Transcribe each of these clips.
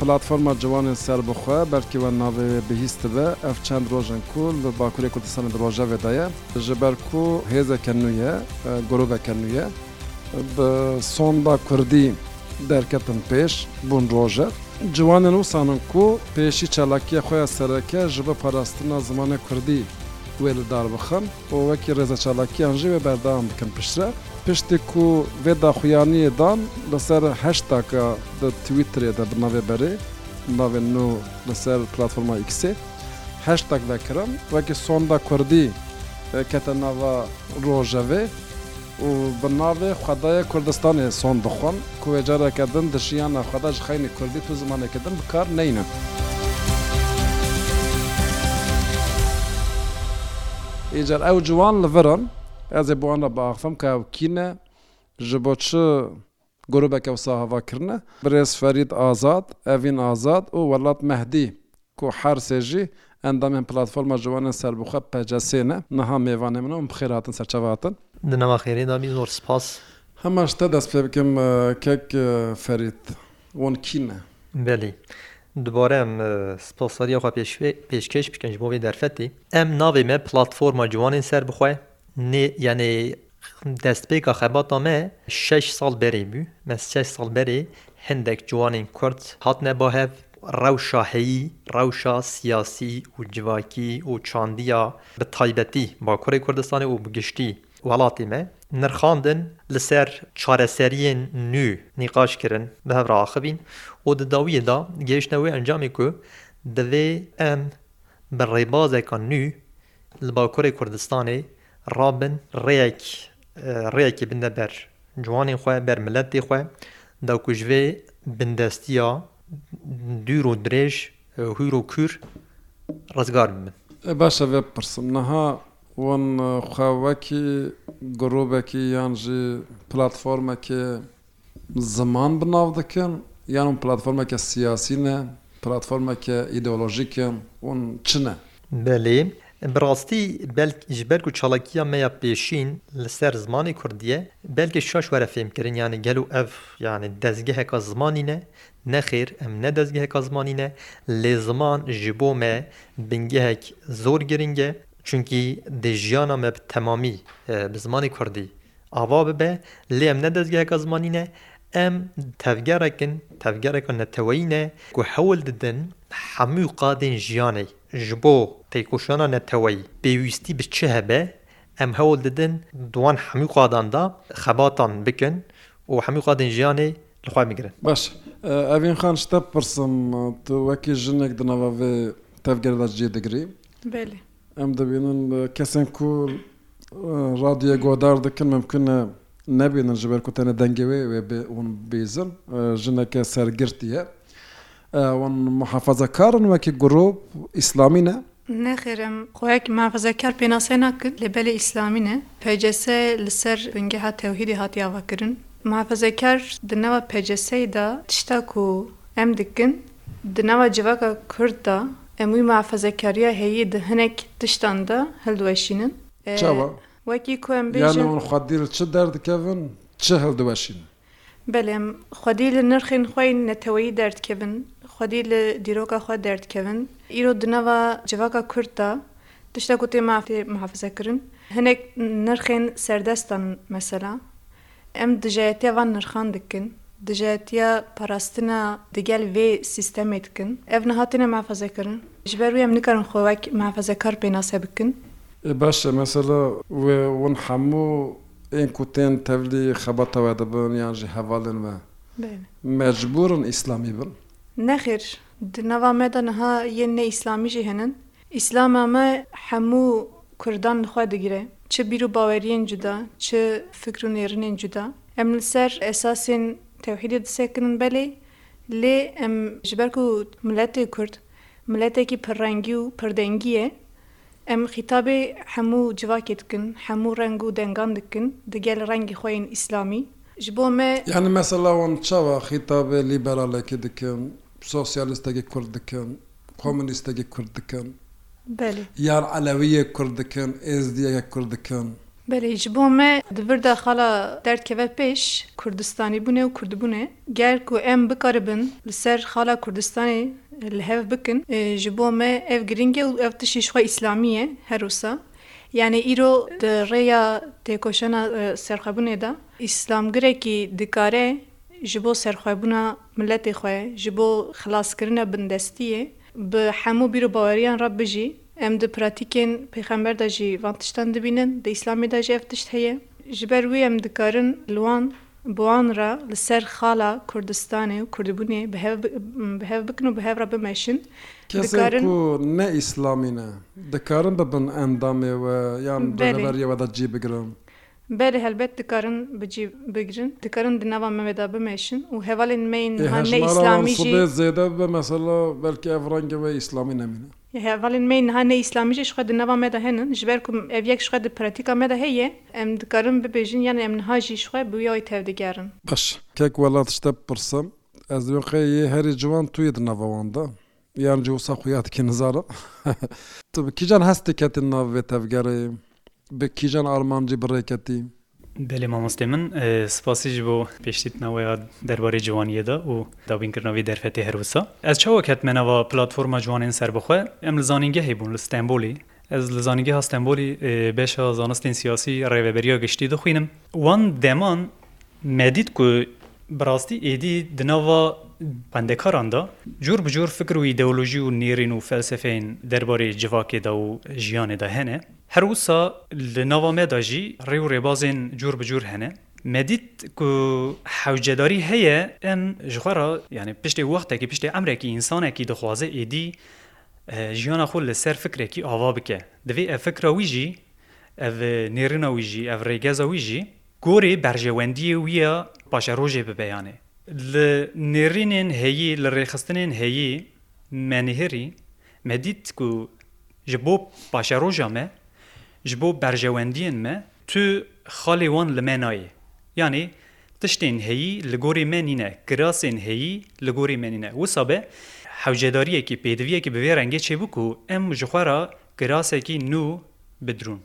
Platforma Ciwanên Serbixwe, belkî we navê wê bihîst dibe, ev çend roj in ku li Bakurê Kurdistanê di rojevê de ye. Ji ber ku hêzeke nû ye, grûveke nû ye, bi sonda kurdî derketin pêş, bûn rojev. Ciwanên wisan in ku pêşî çalakiya xwe ya sereke ji bo parastina zimanê kurdî wê li dar bixin. û wekî rêza çalakiyan jî wê berdewam bikin pişt re. Piştî ku vê daxuyaniyê dan li ser heşt daka di Twitterê de bi navê berê navên nû li ser platforma Xê hashtag vekirin wekî Sonda Kurdî kete nava rojevê. û bi navê Xwedaya Kurdistanê son dixwin ku wê careke din di jiyana xwe de ji xeynî kurdî tu zimanekî din bi kar neynin. Îcar ew ciwan li vir in. Ez ê bi wan re biaxivim ku ew kî ne, ji bo çi Grûbeke wisa hava kirine, Birêz Ferîd Azad, Evîn Azad û Welat Mehdî ku her sê jî endamên Platforma Ciwanên Serbixwe, PCSê, ne, niha mêvanê min in û bi xêr hatin serçava hatin. Di nava xêrê de bî, zor spas. Hema ji te dest pê bikim kek Ferîd, wan kî ne? Belê. Dubare em spasdariya xwe pêşkêş bikin ji bo vê derfetê. Em navê me Platforma Ciwanên Serbixwe, Nê yanê destpêka xebata me şeş sal berê bû. Me şeş sal berê hindek ciwanên kurd hatine bo hev. Rewşa heyî, rewşa siyasî û civakî û çandiya bi taybetî Bakurê Kurdistanê û bi giştî welatê me nirxandin. Li ser çareseriyên nû nîqaş kirin, bi hev re axivîn û di dawiyê de gihiştine wê encamê ku divê em bi rêbazeka nû Li Bakurê Kurdistanê rabin rêyek rêyekê binde ber ciwanên xwe, ber miletê xwe da ku ji vê bindestiya dûr û dirêj hûr û kûr rizgar bibin. E baş e vê bipirsim, niha wan xwe wekî grûbekî yan jî platformekê, ziman bi nav dikin, yan hûn platformeke siyasî ne, platformeke îdeolojîk in, hûn çi ne? Belê, bi rastî belk ji ber ku çalakiya me ya pêşîn li ser zimanê kurdî ye, belkê şaş were fêmkirin yanî gelo ev yanî dezgeheka zimanî ne? Nexêr, em ne dezgeheka zimanî ne, lê ziman ji bo me bingehek zor girîng e, çunkî dê jiyana me bi temamî bi zimanê kurdî Ava bibe, lê em ne dezgeheka zimanî ne, em tevgerek in, tevgereka neteweyî ne ku hewl didin hemû qadên jiyanê ji bo têkoşîna neteweyî pêwîstî bi çi hebe, em hewl didin di wan hemû qadan de xebatan bikin û hemû qadên jiyanê li xwe bigirin. Baş e, Evîn Xan ji te bipirsim, tu wekî jinek di nava vê tevgerê de cî digirî? Belê. Em dibînin kesên ku radyoyê guhdar dikin mimkun e nebînin ji ber ku tenê dengê wê wê bê hûn bihîzin. Jineke sergirt ye. Wan muhafazekar in wekî grûp, îslamî ne? Nexêr em xweyakî muhafazekar pênaseyê nakin lê belê îslamî ne. PCC li ser bingeha tewhîdê hatiye avakirin. Muhafazekar di nava PCC'ê de tişta ku em dikin di nava civaka kurd de Em wî muhafazekariya heyî di hinek tiştan de hildiweşînin. Çawa? Wekî ku em bêjin. Yanî hûn xwedî li çi derdikevin, çi hildiweşînin? Belê, em xwedî li nirxên xwe yên neteweyî derdikevin, xwedî li dîroka xwe derdikevin. Îro di nava civaka kurd de tişta ku tê mafê muhafazekirin hinek nirxên serdestan in. Mesela. Em dijayetiya van nirxan dikin, dijayetiya parastina digel vê sîstemê dikin. Ev nehatine mehefezekirin. Ji ber wî em nikarin xwe wek mehefezekar pênase bikin. Ê baş e, mesela wê wan hemû ên ku tên tevlî xebata we de bin yan jî hevalên we mecbûr in îslamî bin? Nexêr, Di nava me de niha yên nêîslamî jî hene. Îslama me hemû kurdan li xwe digire, çi bîr û baweriyên cuda, çi fikr û nêrinên cuda. Em li ser esasên tewhîdê disekinin belê, lê em ji ber ku miletê kurd miletekî pirrengî û pirdengî ye, Em xîtabê hemû civakê dikin, hemû reng û dengan dikin digel rengê xwe yên îslamî. Ji bo me. Yanî mesela wan çawa xîtabê lîberalekî dikin, sosyalistekî kurd dikin, komûnîstekî kurd dikin, Belê. yan elewiyê kurd dikin, êzdiyeke kurd dikin? Belê, ji bo me di vir de xala derd keve pêş, Kurdistanîbûnê û Kurdbûnê. Ger ku em bikaribin li ser xala Kurdistanê li hev bikin, ji bo me ev girîng e û ev tiştî ji xwe îslamî ye her wisa. Yanî îro di rêya têkoşana serxwebûnê de îslamgirekî dikare ji bo serxwebûna miletê xwe, ji bo xilaskirina bindestiyê bi hemû bîr û baweriyan re bijî. Em di pratîkên pêxember de jî van tiştan dibînin, di Îslamê de jî ev tişt heye. Ji ber wî em dikarin li wan bi wan re li ser xala Kurdistanê û kurdbûnê bi hev bi hev bikin û bi hev re bimeşin. Kesên ku ne Îslamî ne, dikarin bibin endamê we yan di rêberiyê we de cî bigirin? Belê helbet dikarin bi cî bigirin. Dikarin di nava me ve de bimeşin û hevalên me yên niha ne Îslamî jî. Ê hejmara wan sibê zêde bibe mesela belkî ev rengê we Îslamî nemîne. Hevalên me yên niha ne îslamî jî ji xwe di nava me de hene. Ji ber ku ev yek ji xwe di pratîka me de heye, em dikarin bibêjin yanê em niha jî ji xwe bi wî awê tevdigerin. Baş, kek wela tişt te bipirsim. Ez divêm qey yê herî ciwan tu yî di nava wan de. Yan jî wisa xuya dikî nizanim. Tu bi kîjan hes diketî nav vê tevgerê? Bi kîjan armancî birêketî? Belê mamostê min, spasî ji bo pêşdîtina we ya derbarê ciwaniyê de û dabînkirina vê derfetê her wisa. Ez çawa ketime nava Platforma Ciwanên Serbixwe? Em li zanîngehê bûn li Stenbolê. Ez li Zanîngeha Stenbolê beşa Zanistên Siyasî Rêveberiya Giştî dixwînim. Wan deman me dît ku bi rastî êdî di nava xwendekaran de cor bi cor fikir û îdeolojî û nêrîn û felsefeyên derbarê civakê de û jiyanê de hene. Her wisa li nava me de jî rê û rêbazên cûr bi cûr hene. Me dît ku hewcedarî heye em ji xwe re yanî piştê wextekî, piştê emrekî însanekî dixwaze êdî jiyana xwe li ser fikrekî ava bike. Divê ev fikra wî jî, ev nêrîna wî jî, ev rêgeza wî jî gorî berjewendiyê wî ya paşerojê bibe yanî. Li nêrînên heyî, li rêxistinên heyî me nihêrî Me dît ku ji bo paşeroja me, ji bo berjewendiyên me tu xalê wan li me nayê. Yanî tiştên heyî li gorî me nîne, kirasên heyî li gorî me nîne. Wisa be hewcedariyekî, pêdiviyekî bi vê rengê çêbû ku em ji xwe re kirasekî nû bidrûn.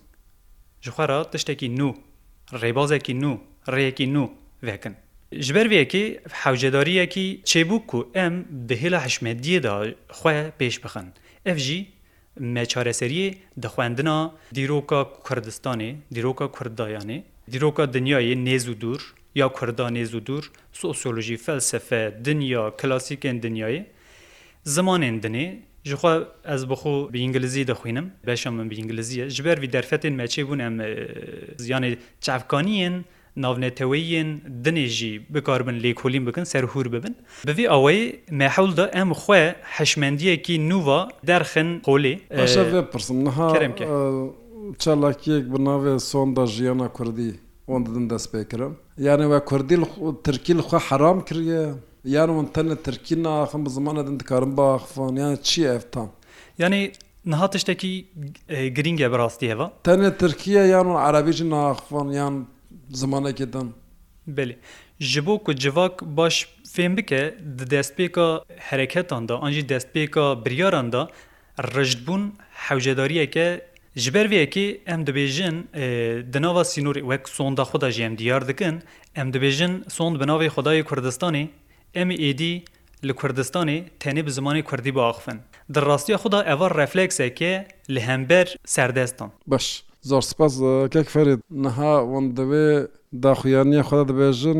Ji xwe re tiştekî nû, rêbazekî nû, rêyekî nû vekin. Ji ber vê yekê hewcedariyekî çêbûk ku em bi hêla hişmediyê de xwe pêş bixin. Ev jî neçareseriyê di xwendina dîroka Kurdistanê, dîroka Kurdayanê, dîroka dinyayê nêz û dûr ya Kurda nêz û dûr, sosyolojî, felsefe, dinya, klasîkên dinyayê Zimanên dinê, ji xwe ez bi xwe bi îngilizî dixwînim, beşa min bi îngilizî ye. Ji ber vî derfetên me çêbûn em yanê çavkaniyên navneteweyiyên dinê jî bikaribin lêkolîn bikin, serhûr bibin. Bi vî awayî me hewl da em xwe hişmendiyekî nû va derxin holê. Baş e vê pirsim. Niha çalakiyek bi navê Sonda Jiyana Kurdî wan didin destpêkirin. Yanê we kurdî li tirkî li xwe heram kiriye? Yan hûn tenê tirkî naaxin bi zimanê din dikarin biaxivin yanî çi ye ev tam? Yanî niha tiştekî girîng e bi rastî heva? Tenê tirkî ye yan hûn erebî jî naaxivin yan zimanekî din? Belê. Ji bo ku civak baş fêm bike di destpêka hereketan de an jî destpêka biryaran de Rijdbûn hewcedariyek e. Ji ber vê yekê em dibêjin di nava sînorê wek sonda xwe de jî em diyar dikin, em dibêjin sond bi navê Xwedayê Kurdistanê, em ê êdî li Kurdistanê tenê bi zimanê Kurdî biaxivin. Di rastiya xwe de eva refleksek e li hember serdestan. Baş. Zor spas Kek Ferîd. Niha wan di vê daxuyaniya xwe de dibêjin.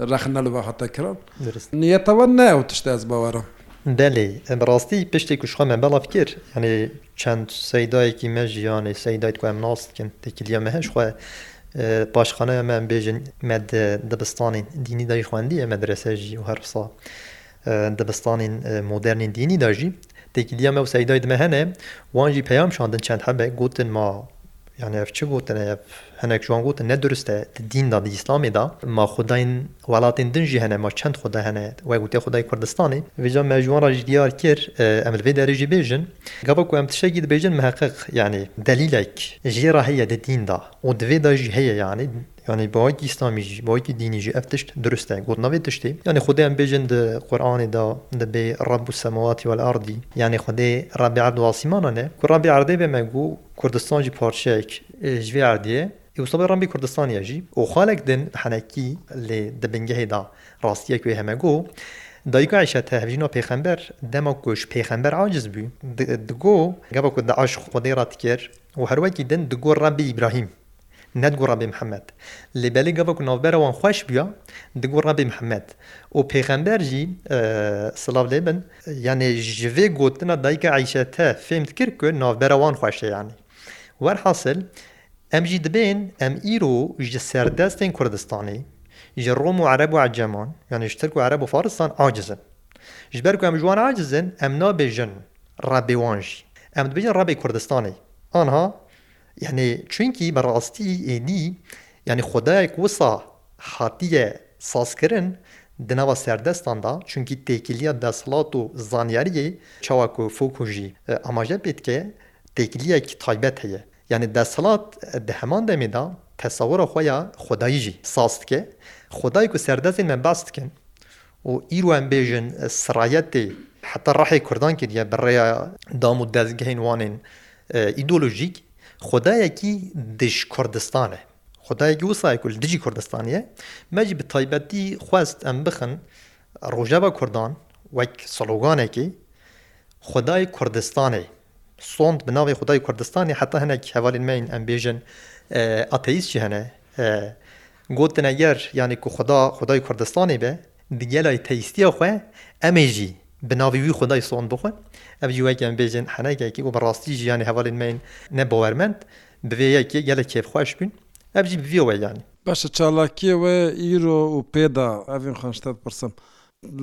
Rexne li we hate kirin. Dirist. Niyeta we ne ew tişt e ez bawer im. Belê. Bi rastî piştî ku ji xwe me belav kir yanî çend seydayekî me jî yanî seydayê ku em nas dikin di kiliya me heye ji xwe paşxaneya me em bêjin me di dibistanê dînî de jî xwendiye, medrese jî û her wisa. Dibistanên modern ên dînî de jî têkiliya me û seydayê di me hene, wan jî peyam şandin çend hebek, gotin ma yanî ev çi gotin e, ev hinek ji wan gotin ne dirust e, di dîn de, di îslamê de ma xwedayên welatên din jî hene, ma çend xweda hene, wek û tê xwedayê Kurdistanê. Vêca me ji wan re jî diyar kir, em li vê derê jî bêjin, gava ku em tiştekî dibêjin miheqiq yanî delîlek jê re heye di dîn de û di vê de jî heye yanî, Yanî bi ayîtî îslamî jî, bi ayîtî dînî jî ev tişt dirust e. Gotina vê tiştê, yanî Xwedê em bêjin di Quranê de dibê Rabbûs semawatî wel ardî, yanî Xwedê Rabbê erd û asîmanan e. Ku Rabbê erdê be me got Kurdistan jî parçeyek ji vê erdê ye, ê wisa be Rabbê Kurdistanê ye jî. Û xalek din henekî lê di bingehê de rastiyek wê heme got, Dayika Îşe te hevjîna pêxember, dema ku ji pêxember aciz bû, digot gava ku di aşq Xwedê re dikir û herwekî din digot Rabbê Îbrahîm. Ne digora bê Mihemed. Lê belê gava ku navbera wan xweş bûya, digora bê Mihemed. Û pêxember jî, silav lê bin, yanî ji vê gotina dayika Eîşe te fêm dikir ku navbera wan xweş e yanî. Werhasil, em jî dibên em îro ji serdestên Kurdistanê, ji Rom û Ereb û Eceman, yanî ji Tirk û Ereb û Faristan aciz in. Ji ber ku em ji wan aciz in, em nabêjin rebê wan jî. Em dibêjin rebê Kurdistanê. Anha. Yanî çunkî bi rastî ênî yanî xwedayek wisa hatiye sazkirin di nava serdestan de çunkî têkiliya desthilat û zanyariyê çawa ku Foucault jî amaje pê dike têkiliyek taybet heye. Yanî desthilat di heman demê de tesawura xwe ya xwedayî jî saz dike. Xwedayê ku serdestên me behs dikin û îro em bêjin sirayetê heta rehê kurdan kiriye bi rêya dam û dezgehên wan ên Îdeolojîk, xwedayekî dij Kurdistan e. Xwedayekî wisa ye ku li dijî Kurdistanê ye. Me jî bi taybetî xwest em bixin Rojava Kurdan wek sloganekê Xwedayê Kurdistanê sond bi navê Xwedayê Kurdistanê heta hinek hevalên me yên em bêjin ateîst jî hene gotine ger yanî ku xweda Xwedayê Kurdistanê be Di gelayê teyîstiya xwe em ê jî bi navê wî xwedayê son bixwe. Ev jî weke em bêjin henekekî û bi rastî jiyanê hevalên me yên ne bawermend bi vê yekê gelek kêfxweş bûn. Ev jî bi vî we yanî. Baş çalakiyê we îro û pê da evîn xwe ji te dipirsim.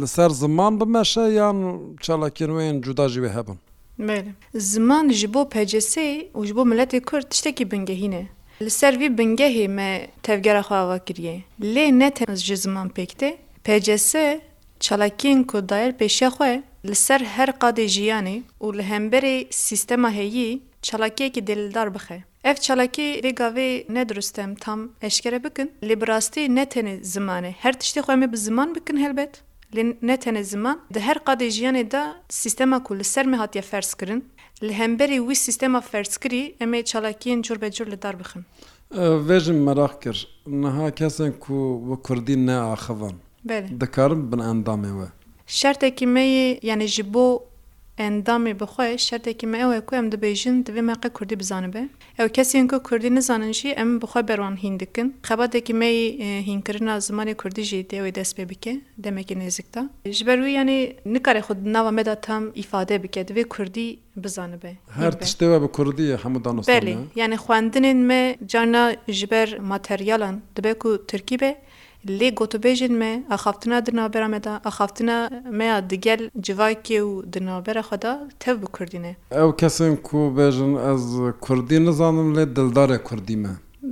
Li ser ziman bimeşe yan çalakiyên we yên cuda jî wê hebin? Belê. Ziman ji bo PCS'ê û ji bo miletê Kurd tiştekî bingehîn e. Li ser vî bingehê me tevgera xwe ava kiriye. Lê ne tenê ji ziman pêk tê. PCS çalakiyên ku daye li pêşiya xwe li ser her qadê jiyanê û li hemberî sîstema heyî çalakiyekî dêlildar bixe. Ev çalakî vê gavê ne dirust em tam eşkere bikin. Lê bi rastî ne tenê ziman e. Her tiştê xwe em ê bi ziman bikin helbet. Lê ne tenê ziman. Di her qadê jiyanê de sîstema ku li ser me hatiye ferzkirin Li hemberî wî sîstema ferzkirî em ê çalakiyên curbecur li dar bixin. Vê jin meraq kir, Niha kesên ku bi kurdî neaxivan Belê. dikarin bibin endamê we? Şertekî me yê yanî ji bo endamê bi xwe şertekî me ew e ku em dibêjin divê me qe kurdî bizanibe. Ew kesên ku kurdî nizanin jî em bi xwe ber wan hîn dikin. Xebatekî me yê hînkirina zimanê kurdî jî dê wê dest pê bike demekî nêzik de. Ji ber wî yanî nikare xwe di nava me de tam îfade bike, divê kurdî bizanibe, hîn Her be. tiştê we bi kurdî ye hemû danostana. Belê, yanî xwendinên me carna ji ber materyalan dibe ku tirkî be, Lê gotûbêjên me, axaftina di navbera me de, axaftina me ya digel civakê û di navbera xwe de tev bi kurdî ne. Ew kesên ku bêjin ez kurdî nizanim lê dildarê kurdî me.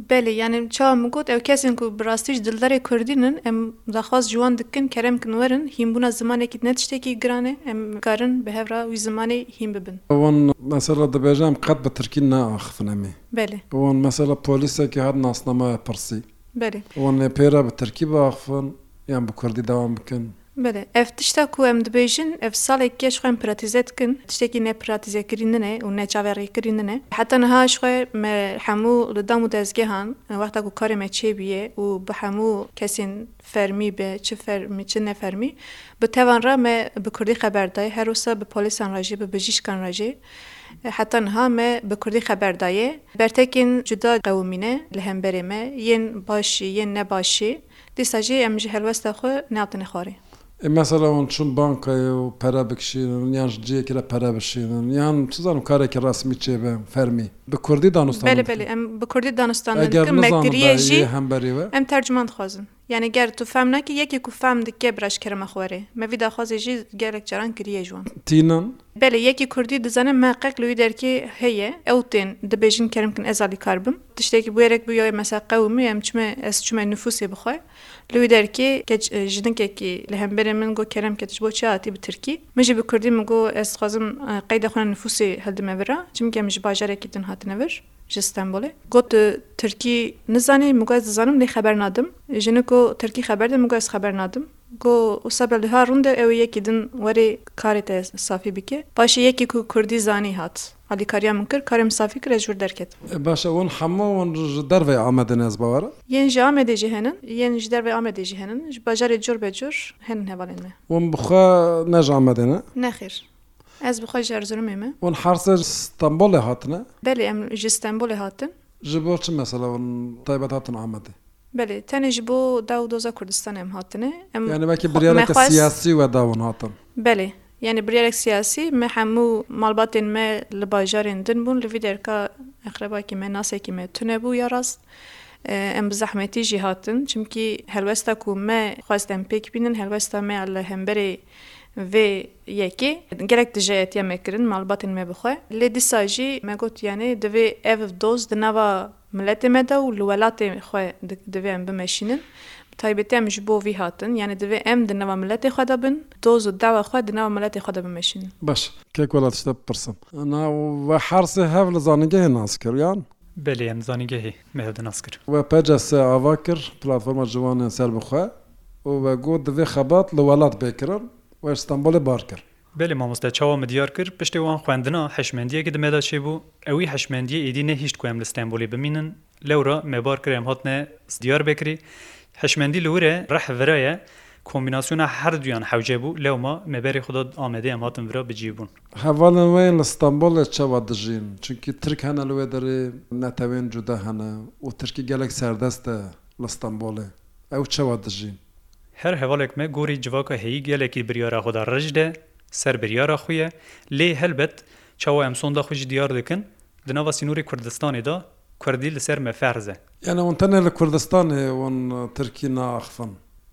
Belê, yanî çawa min got, ew kesên ku bi rastî jî dildarê kurdî nin, em daxwaz ji wan dikin kerem kin werin, hînbûna zimanekî ne tiştekî giran e, em karin bi hev re wî zimanê hîn bibin. Wan mesela dibêje em qet bi tirkî neaxifin em ê. Belê. Wan mesela polîsekî hat nasnamaya pirsî. Belê. Wan ê pê re bi tirkî biaxivin yan bi kurdî dewam bikin? Belê. Ev tişta ku em dibêjin ev salek e ji xwe em pratîze dikin. Tiştekî ne pratîzekirî din e û ne çaverêkirî din e. Heta niha ji xwe me hemû li dam û dezgehan wexta ku karê me çêbûye û bi hemû kesên fermî be çi fermî çi nefermî bi tevan re me bi kurdî xeber dayê. Her wisa bi polîsan re jî bi bijîşkan re jî. Heta niha me bi kurdî xeber dayê. Bertekên cuda qewimî ne li hemberê me, yên başî, yên ne başî. Dîsa jî em ji helwesta xwe nehatine xwarê. Ê mesela hûn çûn bankayê û pere bikişînin yan ji cihekê re pere bişînin yan çi zanim karekî resmî çêbe fermî bi kurdî danostanan dikin? Belê belê em bi kurdî danostanan dikin. Eger nizanin be yê hemberê we? Em tercuman dixwazin. Yanî ger tu fehm nekî yekê ku fehm dike bi reşkerema xwe rê. Me vî daxwazê jî gelek caran kiriye ji wan. Tînin. Belê yekê kurdî dizane meqeq li wî derkê heye. Ew tên dibêjin kerem kin ez alîkar bim. Tiştekî bûyerek bû ya wê mesela qewimî ya em çime ez çime nifûsê bi xwe. Li wî derkê keç jinikekî li hemberê min got kerem ke tu ji bo çi hatî bi tirkî. Min jî bi kurdî min got ez dixwazim qeyda xwe ya nifûsê hildime vir a. Çimke em ji bajarekî din hatine vir. ji Stenbolê got Tirkî nizanî, min got ez dizanim lê xeber nadim. Jinik got Tirkî xeber de, min got ez xeber nadim. Got wisa be liha rûnde ew ê yekî din were karê te safî bike. Paşê yekî ku kurdî zanî hat. Alîkariya min kir, karê min safî kir ez ji wir derketim. Baş e wan hemû wan ji derveyê Amedê ne ez bawer e. Yên ji Amedê jî henin, yên ji derveyê Amedê jî henin. Ji bajarê cur be cur henin hevalên me. Wan bi xwe ne ji Amedê ne? Nexêr. Ez bi xwe ji Erzurumê me. Hûn Hersê ji Stenbolê hatine? Belê em ji Stenbolê hatin. Ji bo çi mesele hûn taybet hatin Amedê? Belê tenê ji bo daw doza Kurdistanê em hatine. Em Yani wekî biryareke siyasî we da hûn hatin? Belê yani biryarek siyasî me hemû malbatên me li bajarên din bûn li vî derka eqrebakî me nasekî me tune bû ya rast em bi zehmetî jî hatin çimkî helwesta ku me xwest em pêk bînin helwesta me ya li hemberê Vê yekê gelek dijeyetiya me kirin malbatên me bi xwe, lê dîsa jî me got yanê divê ev doz di nava miletê me de û li welatê xwe divê em bimeşînin. Bi taybetî em ji bo vî hatin. Yanê divê em di nava miletê xwe de bin, doz û dawa xwe di nava miletê xwe de bimeşînin. Baş e, kêk wela tişt e bipirsin. Ana we hersê hev li zanîngehê nas kiriyan? Belê em zanîngehê Me ew di nas kir. We PCS ava kir Platforma Ciwanên Serbixwe û we got divê xebat li welat bê kirin, we ji Stenbolê bar kir. Belê mamoste, çawa min diyar kir, piştî wan xwendina hişmendiyekî di me de çêbû, ewî hişmendiyê êdî nehîşt ku em li Stenbolê bimînin, lewra me bar kir em hatine Diyarbekirî, hişmendî li wir e, rih vira ye, Kombînasyona her duyan hewce bû, lewma me berê xwe da Amedê em hatin vira bi cî bûn. Hevalên wê li Stenbolê çawa dijîn? Çunkî Tirk hene li wê derê, netewên cuda hene û Tirkî gelek serdest e li Stenbolê. Ew çawa dijîn? Her hevalek me gorî civaka heyî gelekî biryara xwe da ric de, ser biryara xwe ye. Lê helbet çawa em sonda xwe jî diyar dikin, di nava sînorê Kurdistanê da Kurdî li ser me ferz e. Yanî hûn tenê li Kurdistanê wan tirkî naaxivin?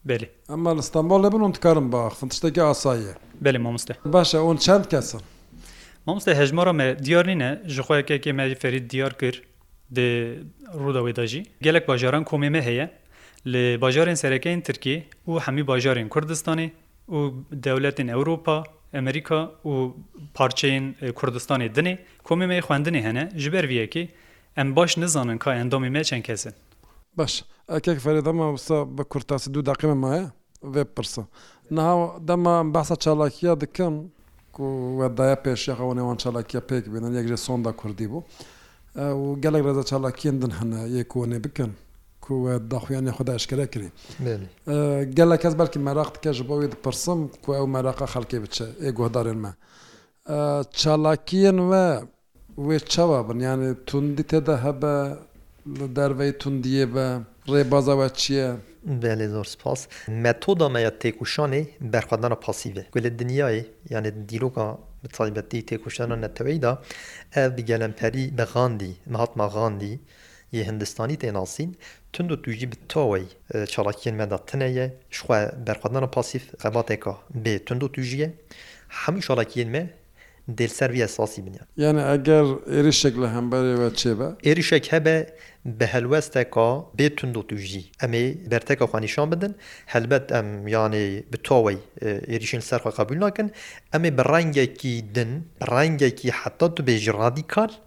Belê. Ema li Stenbolê bin hûn dikarin biaxivin, tiştekî asa ye. Belê mamoste. Baş e, hûn çend kes in? Mamoste hejmara me diyar nîne, ji xwe yekekê me jî Ferîd diyar kir di Rûdawê de jî. Gelek bajaran komê me heye, li bajarên sereke yên Tirkiyê û hemî bajarên Kurdistanê û dewletên Ewropa, Amerîka û parçeyên Kurdistanê dinê Komê me yê xwendinê hene, ji ber vî yekê em baş nizanin ka endamê me çend kes in. Baş, ekek ferê dema wisa bi kurtasî du deqê me maye vê bipirsa. Niha dema em behsa çalakîya dikin ku we daye pêş ya xwe hûnê wan çalakîya pêk bînin, yek jê sonda kurdî bû û gelek rêza çalakîyên din hene yê ku hûnê bikin ku we daxuyanîya xwe de eşkere kirî. Gelek kes belkî meraq dike ji bo wî dipirsim ku ew meraqa xelkê bi çi ê guhdarên me. Çalakiyên we wê çawa bin? Yanî tundî te de hebe, li derveyî tundiyê be, rêbaza we çi ye? Belê zor spas. Metoda me ya têkoşanê berxwedana pasîv e. Ku li dinyayê yanî di dîroka bi taybetî têkoşana neteweyî de ev bi gelemperî bi Gandî, Mahatma Gandî, yê Hindistanî tê nasîn, tund û tûjî bi taweyî çalakiyên me de tine ye, ji xwe berxwedana pasîf xebateke bê tund û tûjî ye. Hemû çalakiyên me dê li ser vî esasî biniyan. Yanî eger êrişek li hemberê we çêbe? Êrişek hebe bi helwesteka bê tund û tûjî em ê berteka xwe nîşan bidin. Helbet em yanî bi taweyî êrişên li ser xwe qebûl nakin. Em ê bi rengekî din, rengekî heta tu bêjî radîkal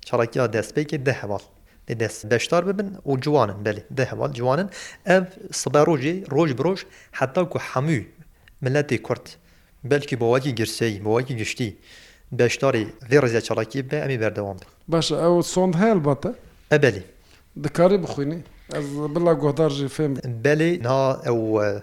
Çalakiya destpêkê deh heval dê dest beşdar bibin û ciwan in, belê deh heval ciwan in. Ev sibe rojê roj bi roj heta ku hemû miletê kurd belkî bi wekî girseyî, bi wekî giştî beşdarî vê rêzê çalakiyê bibe em ê berdewam bin. Baş e, ew sond heye helbet e? E belê. Dikarî bixwînî? Ez bila guhdar jî fêm. Belê niha ew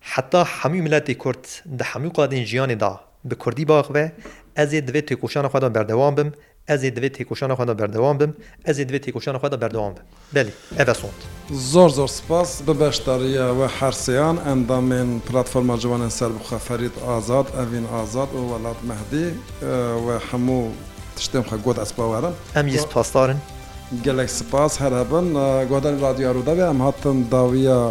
Heta hemû miletê kurd di hemû qadên jiyanê de bi kurdî biaxive, Ez ê di vê têkoşana xwe de berdewam bim, ez ê di vê têkoşana xwe de berdewam bim, ez ê di vê têkoşana xwe de berdewam bim. Belê, ev e sond. Zor zor spas bi beşdariya we her seyan, endamên Platforma Ciwanên Serbixwe Ferîd Azad, Evîn Azad û Welat Mehdî. We hemû tiştên xwe got ez bawer im. Em jî spasdar in. Gelek spas, her hebin. Guhdarên Radyoya Rûdawê em hatin dawiya.